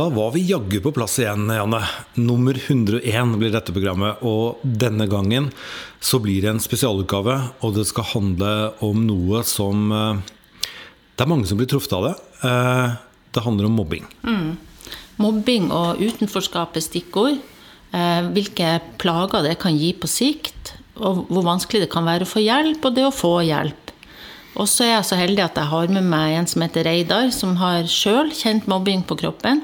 Da var vi jaggu på plass igjen, Janne. Nummer 101 blir dette programmet. Og denne gangen så blir det en spesialutgave, og det skal handle om noe som eh, Det er mange som blir truffet av det. Eh, det handler om mobbing. Mm. Mobbing og utenforskap er stikkord. Eh, hvilke plager det kan gi på sikt, og hvor vanskelig det kan være å få hjelp, og det å få hjelp. Og så er jeg så heldig at jeg har med meg en som heter Reidar, som har sjøl kjent mobbing på kroppen,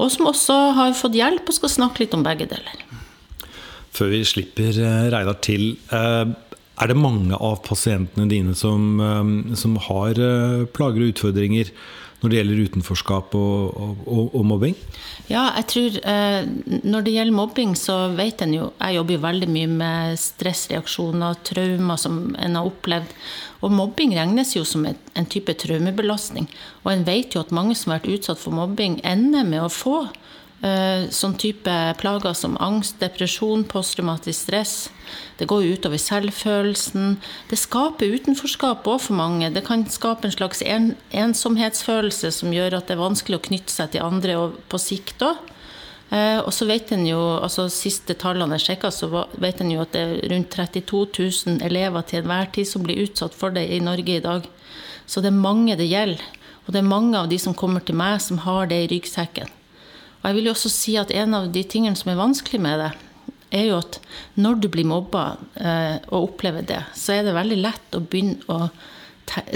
og som også har fått hjelp og skal snakke litt om begge deler. Før vi slipper eh, Reidar til, eh, er det mange av pasientene dine som, eh, som har plager og utfordringer når det gjelder utenforskap og, og, og mobbing? Ja, jeg tror eh, Når det gjelder mobbing, så vet en jo Jeg jobber jo veldig mye med stressreaksjoner, traumer som en har opplevd. Og mobbing regnes jo som en type traumebelastning. Og en vet jo at mange som har vært utsatt for mobbing, ender med å få Eh, sånn type plager som angst, depresjon, posttraumatisk stress. Det går utover selvfølelsen. Det skaper utenforskap òg for mange. Det kan skape en slags en, ensomhetsfølelse som gjør at det er vanskelig å knytte seg til andre på sikt òg. Eh, og så vet en jo, altså Siste tallene jeg sjekka, så vet en jo at det er rundt 32 000 elever til enhver tid som blir utsatt for det i Norge i dag. Så det er mange det gjelder. Og det er mange av de som kommer til meg, som har det i ryggsekken. Og jeg vil jo også si at en av de tingene som er vanskelig med det, er jo at når du blir mobba eh, og opplever det, så er det veldig lett å begynne å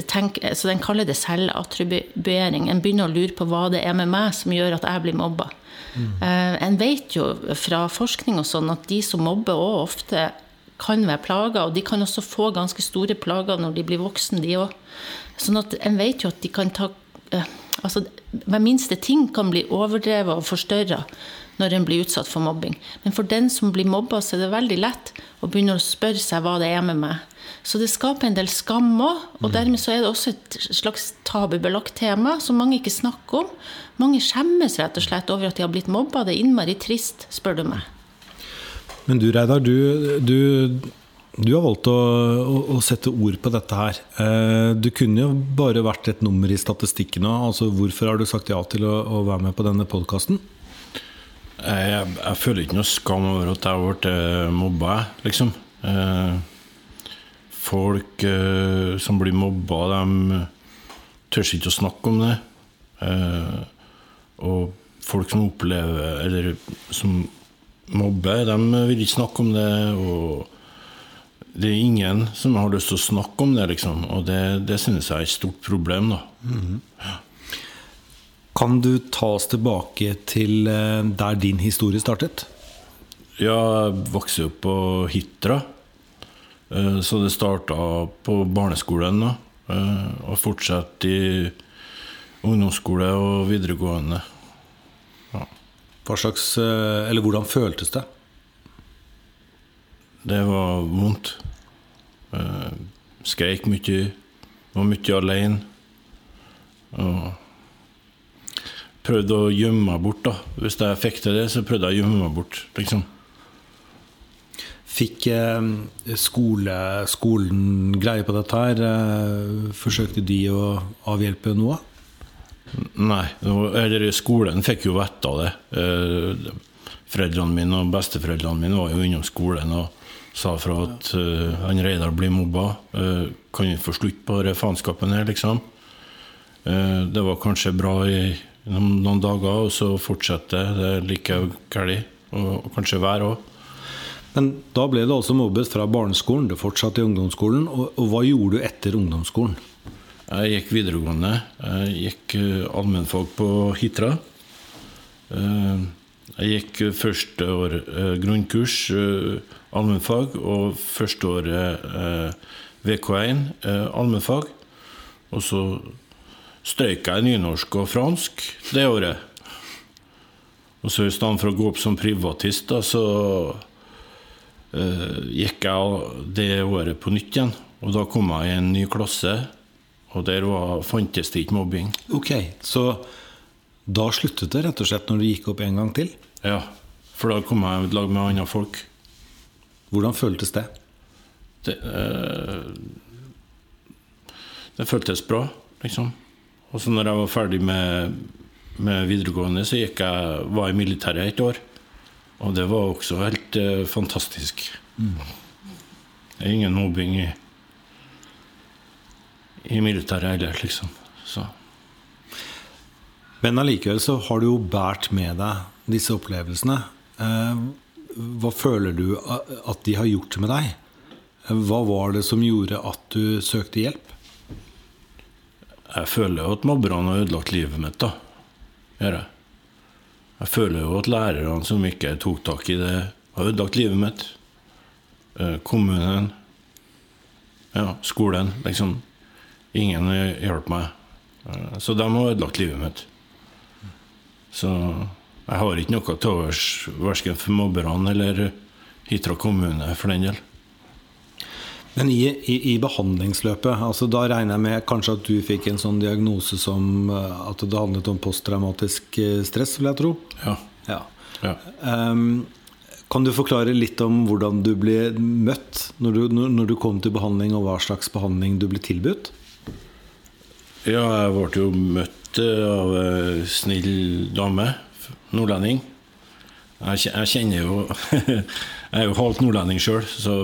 tenke Så den kaller det selvattribuering. En begynner å lure på hva det er med meg som gjør at jeg blir mobba. Mm. Eh, en vet jo fra forskning og sånn at de som mobber òg ofte kan være plaga, og de kan også få ganske store plager når de blir voksne, de òg. Sånn at en vet jo at de kan ta eh, Altså, hver minste ting kan bli overdrevet og forstørra når en blir utsatt for mobbing. Men for den som blir mobba, så er det veldig lett å begynne å spørre seg hva det er med meg. Så det skaper en del skam òg, og mm. dermed så er det også et slags tabubelagt tema som mange ikke snakker om. Mange skjemmes rett og slett over at de har blitt mobba. Det er innmari trist, spør du meg. Men du Reidar, du, du du har valgt å, å, å, sette ord på dette her. Eh, du kunne jo bare vært et nummer i statistikken òg. Altså, hvorfor har du sagt ja til å, å være med på denne podkasten? Jeg, jeg, jeg, føler ikke noe skam over at jeg har blitt eh, mobba, liksom. Eh, folk som blir mobba, de tør ikke å snakke om det. og folk som opplever Eller som mobber, de vil ikke snakke om det. og det er ingen som har lyst til å snakke om det, liksom. Og det, det synes jeg er et stort problem, da. Mm. Ja. Kan du ta oss tilbake til eh, der din historie startet? Ja, jeg vokste opp på Hitra. Eh, så det starta på barneskolen, da. Eh, og fortsatte i ungdomsskole og videregående. Ja. Hva slags Eller hvordan føltes det? Det var vondt. Uh, skreik mye. Var mye alene. Og prøvde å gjemme meg bort. da Hvis jeg fikk til det, så prøvde jeg å gjemme meg bort. liksom Fikk eh, skole, skolen greie på dette her? Eh, forsøkte de å avhjelpe noe? Nei. Eller skolen fikk jo vite av det. Eh, foreldrene mine og besteforeldrene mine var jo innom skolen. og sa fra at uh, han Reidar blir mobba. Uh, kan vi få slutt på denne faenskapen her, liksom? Uh, det var kanskje bra i noen, noen dager, og så fortsetter det like galt. Og, og kanskje vær òg. Men da ble du altså mobbet fra barneskolen, du fortsatte i ungdomsskolen. Og, og, hva gjorde du etter ungdomsskolen? Jeg gikk videregående. Jeg gikk allmennfag på Hitra. Jeg gikk første år grunnkurs allmennfag, og førsteåret eh, VK1 eh, allmennfag. Og så strøyk jeg nynorsk og fransk det året. Og så i stedet for å gå opp som privatist, da, så eh, gikk jeg det året på nytt igjen. Og da kom jeg i en ny klasse, og der var, fantes det ikke mobbing. Ok, Så da sluttet det rett og slett når du gikk opp en gang til? Ja, for da kom jeg i lag med andre folk. Hvordan føltes det? Det, eh, det føltes bra, liksom. Og så når jeg var ferdig med med videregående så jeg, var i militæret et år. Og det var også helt eh, fantastisk. Det er ingen mobbing i, i militæret heller, liksom. Så. Men allikevel så har du jo båret med deg disse opplevelsene. Eh, hva føler du at de har gjort med deg? Hva var det som gjorde at du søkte hjelp? Jeg føler jo at mobberne har ødelagt livet mitt, da. Gjør jeg. Jeg føler jo at lærerne som ikke tok tak i det, har ødelagt livet mitt. Eh, kommunen. Ja, skolen. Liksom. Ingen hjalp meg. Eh, Så de har ødelagt livet mitt. Så jeg har ikke noe til overs verken for mobberne eller Hitra kommune, for den del. Men i, i, i behandlingsløpet, altså da regner jeg med kanskje at du fikk en sånn diagnose som eh, at det handlet om posttraumatisk eh, stress, vil jeg tro? Ja. Ja. ja. Um, kan du forklare litt om hvordan du ble møtt når du, når du kom til behandling, og hva slags behandling du ble tilbudt? Ja, jeg ble jo møtt eh, av ei snill dame, nordlending. Jeg, jeg kjenner jo Jeg er jo halvt nordlending sjøl, så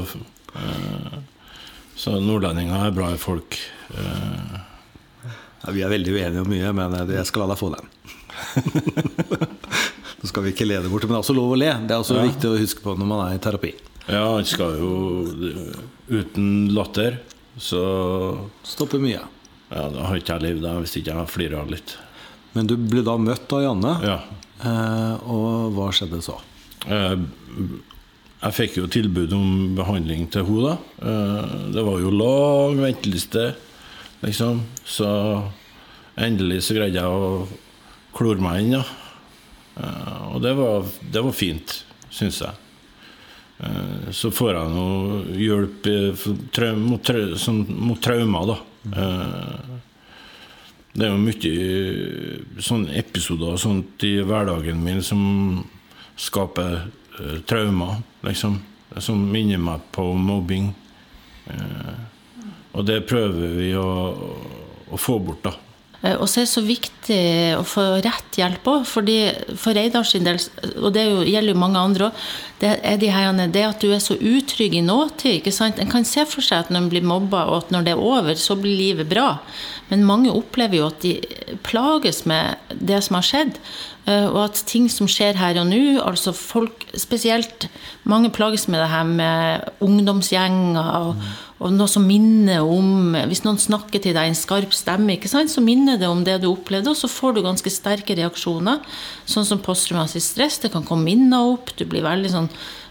eh, Så nordlendinger er bra folk. Eh, Ja, vi er veldig uenige om mye, men eh, jeg skal la deg få den. Nå skal vi ikke le det bort, men det er også lov å le. Det er også Ja. viktig å huske på når man er i terapi. Ja, man skal jo Uten latter, så Stopper mye. Ja, da har ikke jeg levd hvis ikke jeg flirer litt. Men du ble da møtt av Janne, Ja. Eh, og hva skjedde så? Eh, Jeg fikk jo tilbud om behandling til henne, da. Eh, Det var jo lang venteliste, liksom. Så endelig så greide jeg å klore meg inn. Eh, Og det var, det var fint, syns jeg. Så får jeg noe hjelp mot, mot, mot traumer, da. Eh, Det er jo mye sånne episoder og sånt i hverdagen min som skaper uh, traumer, liksom. Som minner meg på mobbing. Uh, og det prøver vi å, å få bort, da. Eh, Og så er det så viktig å få rett hjelp òg. For Reidar sin del, og det er gjelder jo mange andre òg, det er de her, det at du er så utrygg i nåtid. ikke sant? En kan se for seg at når en blir mobba, og at når det er over, så blir livet bra. Men mange opplever jo at de plages med det som har skjedd. Eh, Og at ting som skjer her og nå, altså folk spesielt Mange plages med det her med ungdomsgjenger og, og noe som minner om Hvis noen snakker til deg i en skarp stemme, ikke sant, så minner det om det du opplevde, og så får du ganske sterke reaksjoner. Sånn som posttraumatisk stress. Det kan komme minner opp. Du blir veldig sånn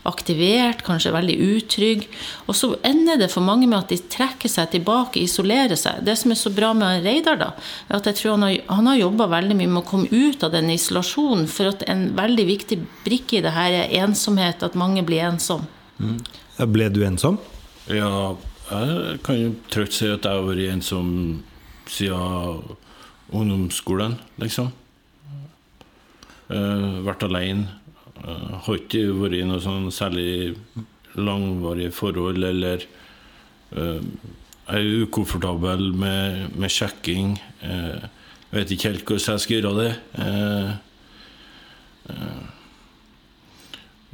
aktivert, kanskje veldig utrygg. Og så ender det for mange med at de trekker seg tilbake, isolerer seg. Det som er så bra med Reidar, da, er at jeg tror han har, han har jobba veldig mye med å komme ut av den isolasjonen. For at en veldig viktig brikke i det her er ensomhet, at mange blir ensomme. Ble du ensom? Ja, jeg kan jo trygt si at jeg har vært ensom siden ungdomsskolen, liksom. Uh, vært alene. Eh, har ikke vært i noe sånn særlig langvarige forhold, eller uh, Jeg er ukomfortabel med, med sjekking. jeg vet ikke helt hvordan jeg skal gjøre det. Uh, eh,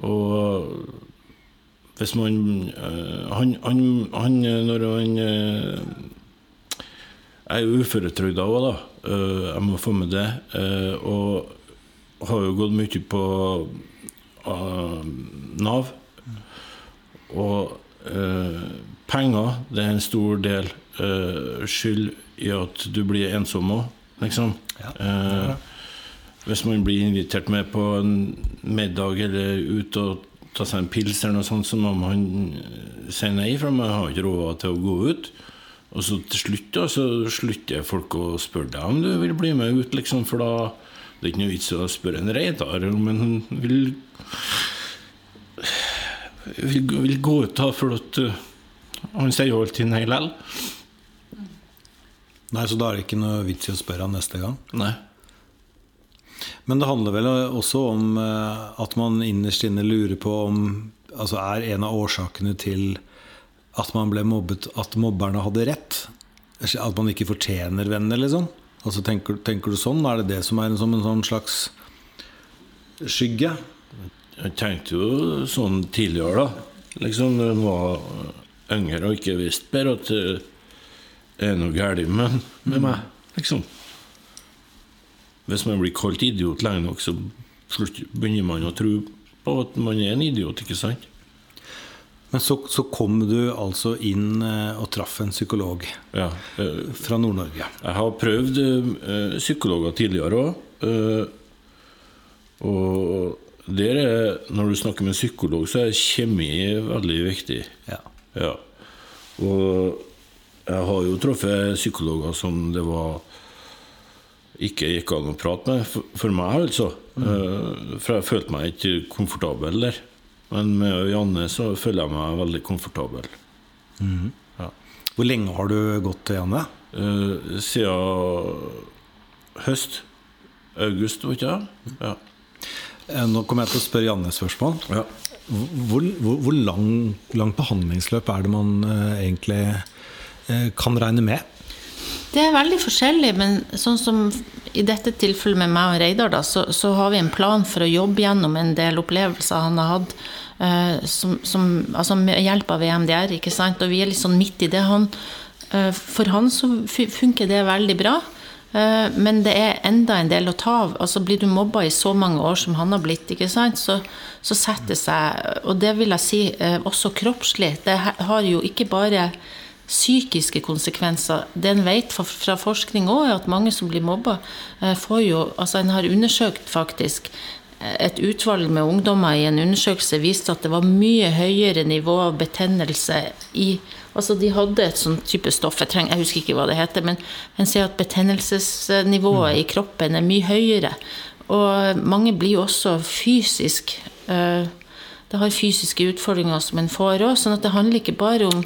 og hvis man eh, han, han, han Når han eh, Jeg er jo uføretrygda òg, da. Eh, jeg må få med det. Eh, og har jo gått mye på eh, Nav. Og eh, penger det er en stor del eh, skyld i at du blir ensom òg, liksom. Eh, hvis man blir invitert med på en middag eller ut og ta seg en pils, eller noe sånt, så må man si nei, for man har ikke råd til å gå ut. Og så til slutt da, så slutter folk å spørre deg om du vil bli med ut, liksom, for da det er ikke noe vits å spørre en Reidar om han vil, vil vil gå ut, av, for at han sier jo alltid nei likevel. Nei, så da er det ikke noe vits i å spørre han neste gang? Nei. Men det handler vel også om eh, at man innerst inne lurer på om Altså er en av årsakene til at man ble mobbet, at mobberne hadde rett? At man ikke fortjener venner, liksom? Altså tenker, tenker du sånn? Er det det som er en, som en sånn slags skygge? Jeg tenkte jo sånn tidligere, da. Liksom når en var yngre og ikke visste bedre at det er noe galt med, med meg, liksom. Hvis man blir kalt idiot lenge nok, så begynner man å tro på at man er en idiot, ikke sant? Men så, så kom du altså inn eh, og traff en psykolog Ja. eh, fra Nord-Norge. Jeg har prøvd eh, psykologer tidligere òg. og der er, når du snakker med en psykolog, så er kjemi veldig viktig. Ja. Ja. Og jeg har jo truffet psykologer som det var ikke gikk an å prate med, for, for meg altså. Mm. For jeg følte meg ikke komfortabel der. Men med Janne så føler jeg meg veldig komfortabel. ja. Hvor lenge har du gått til Janne? Eh, siden høst. August, var ikke det? Ja. Eh, Nå kommer jeg til å spørre Janne et spørsmål. ja. Hvor, hvor, hvor lang, lang behandlingsløp er det man eh, egentlig eh, kan regne med? Det er veldig forskjellig, men sånn som i dette tilfellet med meg og Reidar, da, så, så har vi en plan for å jobbe gjennom en del opplevelser han har hatt, eh, som, som, altså med hjelp av EMDR, ikke sant? Og vi er litt sånn midt i det. Han, eh, for han så funker det veldig bra. Eh, Men det er enda en del å ta av. Altså Blir du mobba i så mange år som han har blitt, ikke sant? Så, så setter det seg Og det vil jeg si også kroppslig. Det har jo ikke bare psykiske konsekvenser. Det en vet fra, forskning òg, er at mange som blir mobba, eh, får jo Altså en har undersøkt faktisk eh, et utvalg med ungdommer i en undersøkelse viste at det var mye høyere nivå av betennelse i Altså de hadde et sånn type stoff, jeg, jeg husker ikke hva det heter, men en ser at betennelsesnivået i kroppen er mye høyere. Og mange blir jo også fysisk eh, Det har fysiske utfordringer som en får òg, sånn at det handler ikke bare om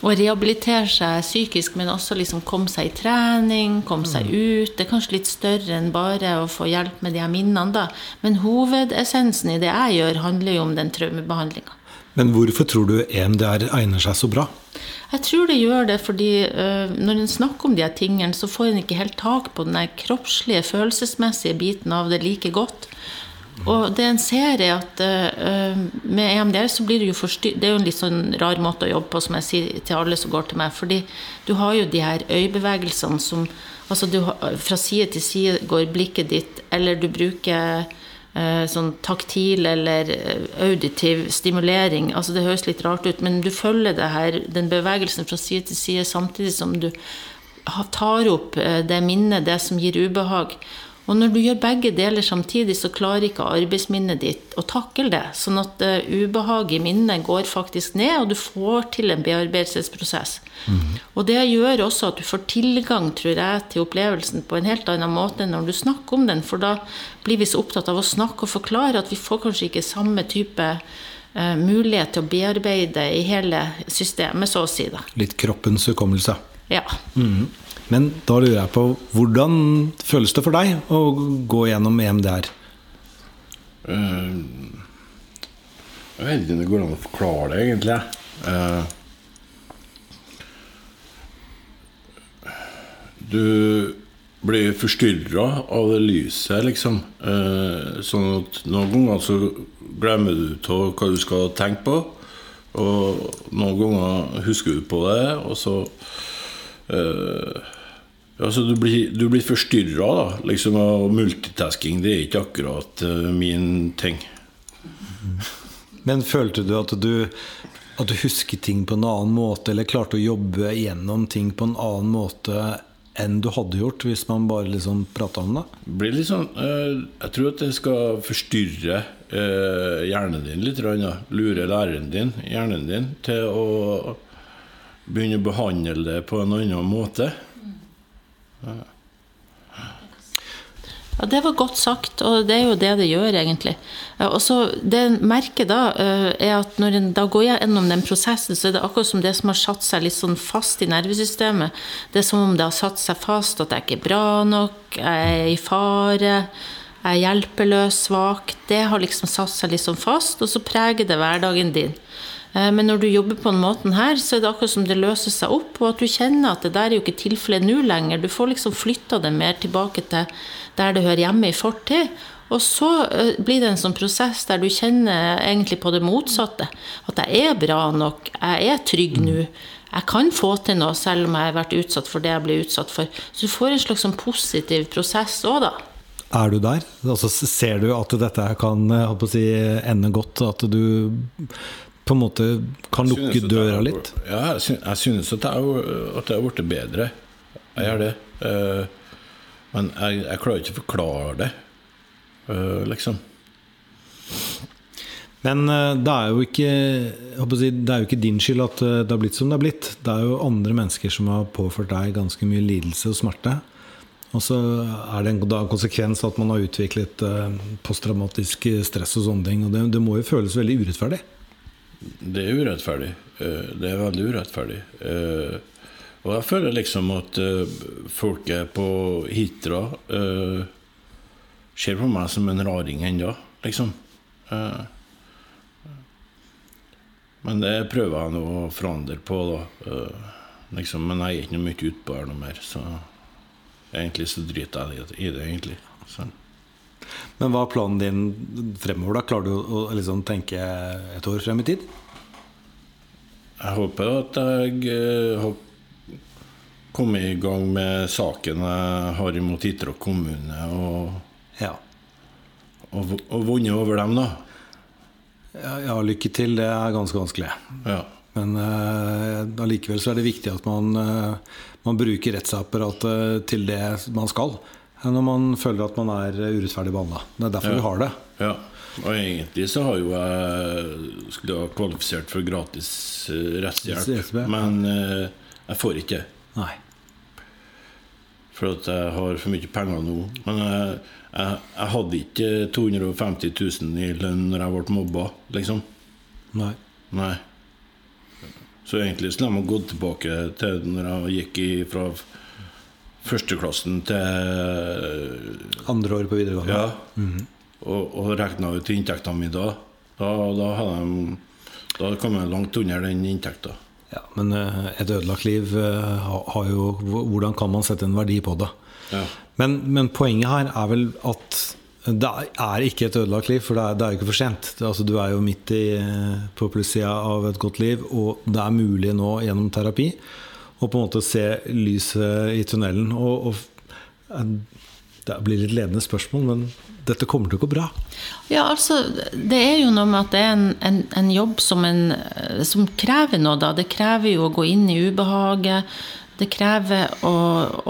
å rehabilitere seg psykisk, men også liksom komme seg i trening, komme seg ut. Det er kanskje litt større enn bare å få hjelp med de her minnene, da. Men hovedessensen i det jeg gjør, handler jo om den traumebehandlinga. Men hvorfor tror du EMDR egner seg så bra? Jeg tror det gjør det fordi uh, når en snakker om de her tingene, så får en ikke helt tak på den kroppslige, følelsesmessige biten av det like godt. Og det en ser, er at øh, med EMDR så blir det jo forstyr... Det er jo en litt sånn rar måte å jobbe på, som jeg sier til alle som går til meg. Fordi du har jo de her øyebevegelsene som Altså du, fra side til side går blikket ditt, eller du bruker eh, sånn taktil eller eh, auditiv stimulering. Altså Det høres litt rart ut, men du følger det her, den bevegelsen fra side til side samtidig som du tar opp eh, det minnet, det som gir ubehag. Og når du gjør begge deler samtidig, så klarer ikke arbeidsminnet ditt å takle det. Sånn at uh, ubehaget i minnet går faktisk ned, og du får til en bearbeidelsesprosess. Og det gjør også at du får tilgang, tror jeg, til opplevelsen på en helt annen måte enn når du snakker om den. For da blir vi så opptatt av å snakke og forklare at vi får kanskje ikke samme type uh, mulighet til å bearbeide i hele systemet, så å si. da. Litt kroppens hukommelse. Ja. Men da lurer jeg på hvordan føles det for deg å gå gjennom EMDR? Uh, Jeg vet ikke om det går an å forklare det, egentlig. Uh, Du blir forstyrra av det lyset, liksom. Uh, Sånn at noen ganger så glemmer du av hva du skal tenke på. Og noen ganger husker du på det, og så eh, Altså, du blir, du blir forstyrra, da. Liksom, og multitasking det er ikke akkurat uh, min ting. Men følte du at du at du husker ting på en annen måte, eller klarte å jobbe gjennom ting på en annen måte enn du hadde gjort hvis man bare liksom prata om det? Blir litt sånn eh, Jeg tror at det skal forstyrre eh, hjernen din litt. Lure læreren din, hjernen din, til å begynne å behandle det på en annen måte. Ja, Det var godt sagt, og det er jo det det gjør, egentlig. Og så Det en merker da, eh, er at når en da går gjennom den prosessen, så er det akkurat som det som har satt seg litt sånn fast i nervesystemet. Det er som om det har satt seg fast at jeg ikke er bra nok, jeg er i fare, jeg er hjelpeløs, svak. Det har liksom satt seg litt sånn fast, og så preger det hverdagen din. Eh, Men når du jobber på den måten her, så er det akkurat som det løser seg opp, og at du kjenner at det der er jo ikke tilfellet nå lenger. Du får liksom flytta det mer tilbake til der det hører hjemme i fortid. Og så eh, blir det en sånn prosess der du kjenner egentlig på det motsatte. At jeg er bra nok, jeg er trygg nå. Jeg kan få til noe selv om jeg har vært utsatt for det jeg ble utsatt for. Så du får en slags sånn positiv prosess òg, da. Er du der? Altså, ser du at dette kan å si, ende godt? At du på en måte kan lukke døra litt? Ja, jeg synes, at jeg har- at jeg har blitt bedre. Jeg gjør det. Eh, Men jeg, jeg klarer ikke å forklare det, eh, liksom. Men eh, det er jo ikke si, Det er jo ikke din skyld at det har blitt som det har blitt. Det er jo andre mennesker som har påført deg ganske mye lidelse og smerte. Og så er det en da konsekvens at man har utviklet posttraumatisk stress og sånne ting. Og det, det må jo føles veldig urettferdig. Det er urettferdig. Eh, Det er veldig urettferdig. Eh, Og jeg føler liksom at folk er på Hitra eh, ser på meg som en raring ennå, liksom. Eh, Men det prøver jeg nå å forandre på, da. Eh, Liksom, men jeg er ikke mye utpå her noe mer, så egentlig så driter jeg i det, egentlig. Så. Men hva er planen din fremover? da? Klarer du å liksom tenke et år frem i tid? Jeg håper at jeg eh, har kommet i gang med saken jeg har imot Hitra kommune, og, Ja. og, og vunnet over dem, da. ja. Ja, lykke til. Det er ganske vanskelig. Ja. Men allikevel så er det viktig at man, uh, man bruker rettsapparatet til det man skal. Når man føler at man er urettferdig behandla. Det er derfor Ja. vi har det. ja. Og egentlig så har jo jeg skulle ha kvalifisert for gratis eh, rettshjelp, men eh, jeg får ikke det. Nei. For at jeg har for mye penger nå. Men jeg, jeg, jeg hadde ikke 250 000 i lønn når jeg ble mobba, liksom. Nei. Nei. Så egentlig skulle jeg ha gått tilbake til når jeg gikk fra førsteklassen til Andre år på videregående. Ja. Og, og regna ut inntektene mine da. Da, da jeg Da kom jeg langt under den inntekta. Ja, men eh, et ødelagt liv eh, har jo Hvordan kan man sette en verdi på det? Ja. Men, men poenget her er vel at det er ikke et ødelagt liv, for det er, det er ikke for sent. Det, altså, du er jo midt i, eh, på plussida av et godt liv, og det er mulig nå gjennom terapi å på en måte se lyset i tunnelen. Og, og eh, det blir litt ledende spørsmål, men dette kommer til å gå bra. Ja, altså, det er jo noe med at det er en, en, en jobb som, en, som krever noe, da. Det krever jo å gå inn i ubehaget. Det krever å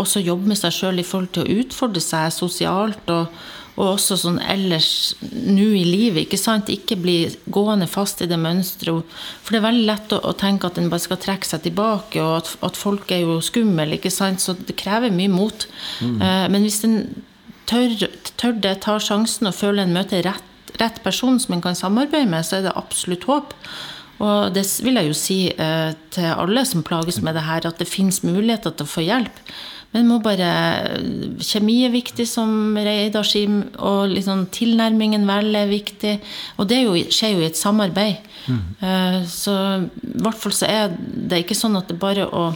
også jobbe med seg sjøl i forhold til å utfordre seg sosialt. og og også sånn ellers nå i livet. Ikke sant? Ikke bli gående fast i det mønsteret. For det er veldig lett å, å tenke at en bare skal trekke seg tilbake, og at, at folk er jo skumle. ikke sant? Så det krever mye mot. Eh, men hvis en tør, tør det, tar sjansen og føler en møter rett, rett person som en kan samarbeide med, så er det absolutt håp. Og det vil jeg jo si eh, til alle som plages med det her, at det finnes muligheter til å få hjelp. Men må bare Kjemi er viktig, som Reidar sier, og liksom tilnærmingen vel er viktig. Og det er jo, skjer jo i et samarbeid. Mm. Så i hvert fall så er det ikke sånn at det bare å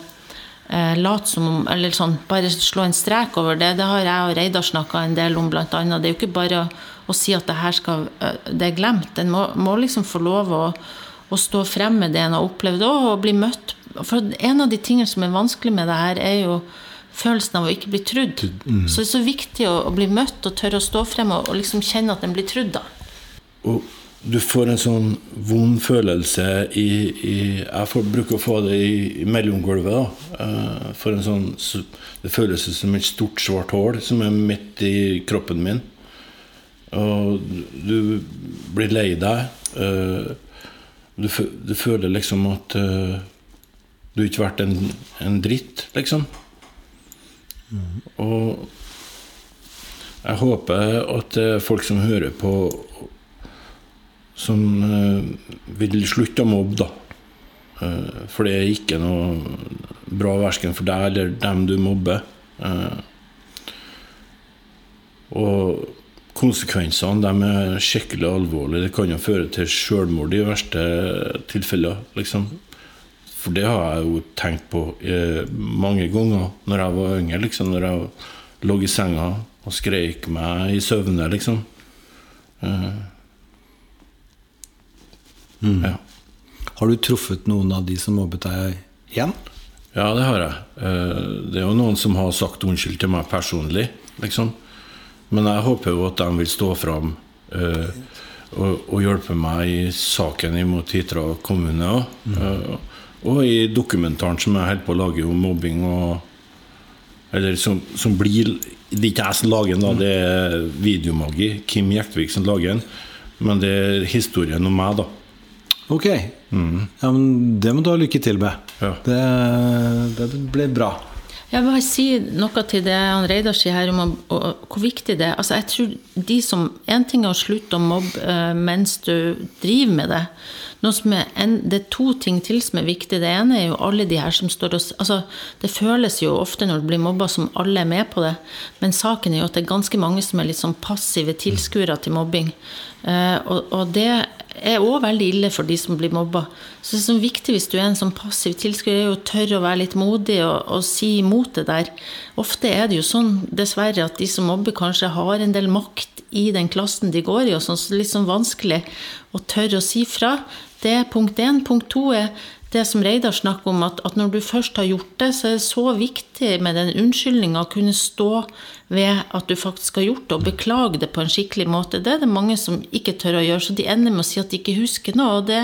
eh, late som om Eller sånn, bare slå en strek over det. Det har jeg og Reidar snakka en del om, blant annet. Det er jo ikke bare å, å si at det her skal eh, Det er glemt. En må, må liksom få lov å, å stå frem med det en har opplevd og bli møtt. For en av de tingene som er vanskelig med det her, er jo følelsen av å ikke bli trudd. Så det er så viktig å, å bli møtt og tørre å stå frem og, og liksom kjenne at en blir trudd, da. Og du får en sånn vond følelse i, i Jeg får, bruker å få det i, i mellomgulvet. da. Eh, For en sånn, det føles som et stort, svart hull som er midt i kroppen min. Og du blir lei deg. eh, Du, du føler liksom at eh, du ikke har vært en, en dritt, liksom. Og jeg håper at det er folk som hører på, som eh, vil slutte å mobbe, da. Eh, for det er ikke noe bra verken for deg eller dem du mobber. Eh, og konsekvensene de er skikkelig alvorlige. Det kan jo føre til selvmord i verste tilfeller. liksom. For det har jeg jo tenkt på eh, mange ganger når jeg var yngre. liksom, Når jeg lå i senga og skreik meg i søvne, liksom. Eh, ja. Har du truffet noen av de som mobbet deg igjen? Ja, det har jeg. Eh, Det er jo noen som har sagt unnskyld til meg personlig, liksom. Men jeg håper jo at de vil stå fram eh, og, og hjelpe meg i saken imot Hitra kommune òg. Og i dokumentaren som jeg holder på å lage om mobbing og Eller som, som blir Det er ikke jeg som lager den, da, det er Videomagi, Kim Jektvik som lager den. Men det er historien om meg, da. Ok. Ja, men det må du ha lykke til med. Ja. Det, det blir bra. Jeg vil bare si noe til det han Reidar sier her om å- å- hvor viktig det er. Altså, jeg tror de som, En ting er å slutte å mobbe eh, mens du driver med det. En, det er to ting til som er viktig. Det ene er jo alle de her som står og altså, Det føles jo ofte når du blir mobba som alle er med på det. Men saken er jo at det er ganske mange som er litt sånn passive tilskuere til mobbing. Eh, og, og det er òg veldig ille for de som blir mobba. Så det er sånn viktig hvis du er en sånn passiv tilskuer, er jo å tørre å være litt modig og, og si imot det der. Ofte er det jo sånn, dessverre, at de som mobber, kanskje har en del makt i den klassen de går i, og sånn, så litt sånn vanskelig å tørre å si fra. Det er punkt én. Punkt to er det som Reidar snakker om, at, at når du først har gjort det, så er det så viktig med den unnskyldninga å kunne stå ved at du faktisk har gjort det, og beklage det på en skikkelig måte. Det er det mange som ikke tør å gjøre, så de ender med å si at de ikke husker noe, og det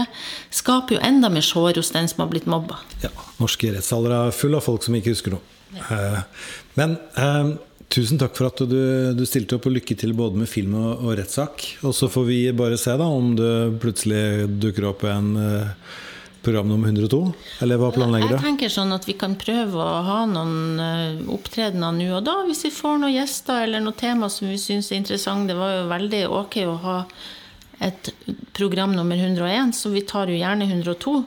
skaper jo enda mer sår hos den som har blitt mobba. Ja, norske rettssaler er fulle av folk som ikke husker noe. Ja. Men eh, tusen takk for at du, du stilte opp, og lykke til både med film og, og rettssak. Og så får vi bare se da om det plutselig dukker opp en uh, program nummer 102. Eller hva planlegger du? Jeg tenker sånn at vi kan prøve å ha noen uh, opptredener nå og da, hvis vi får noen gjester eller noen tema som vi syns er interessant. Det var jo veldig ok å ha et program nummer 101, så vi tar jo gjerne 102.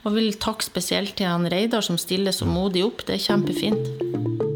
Og vil takke spesielt til han Reidar som stiller så modig opp. Det er kjempefint.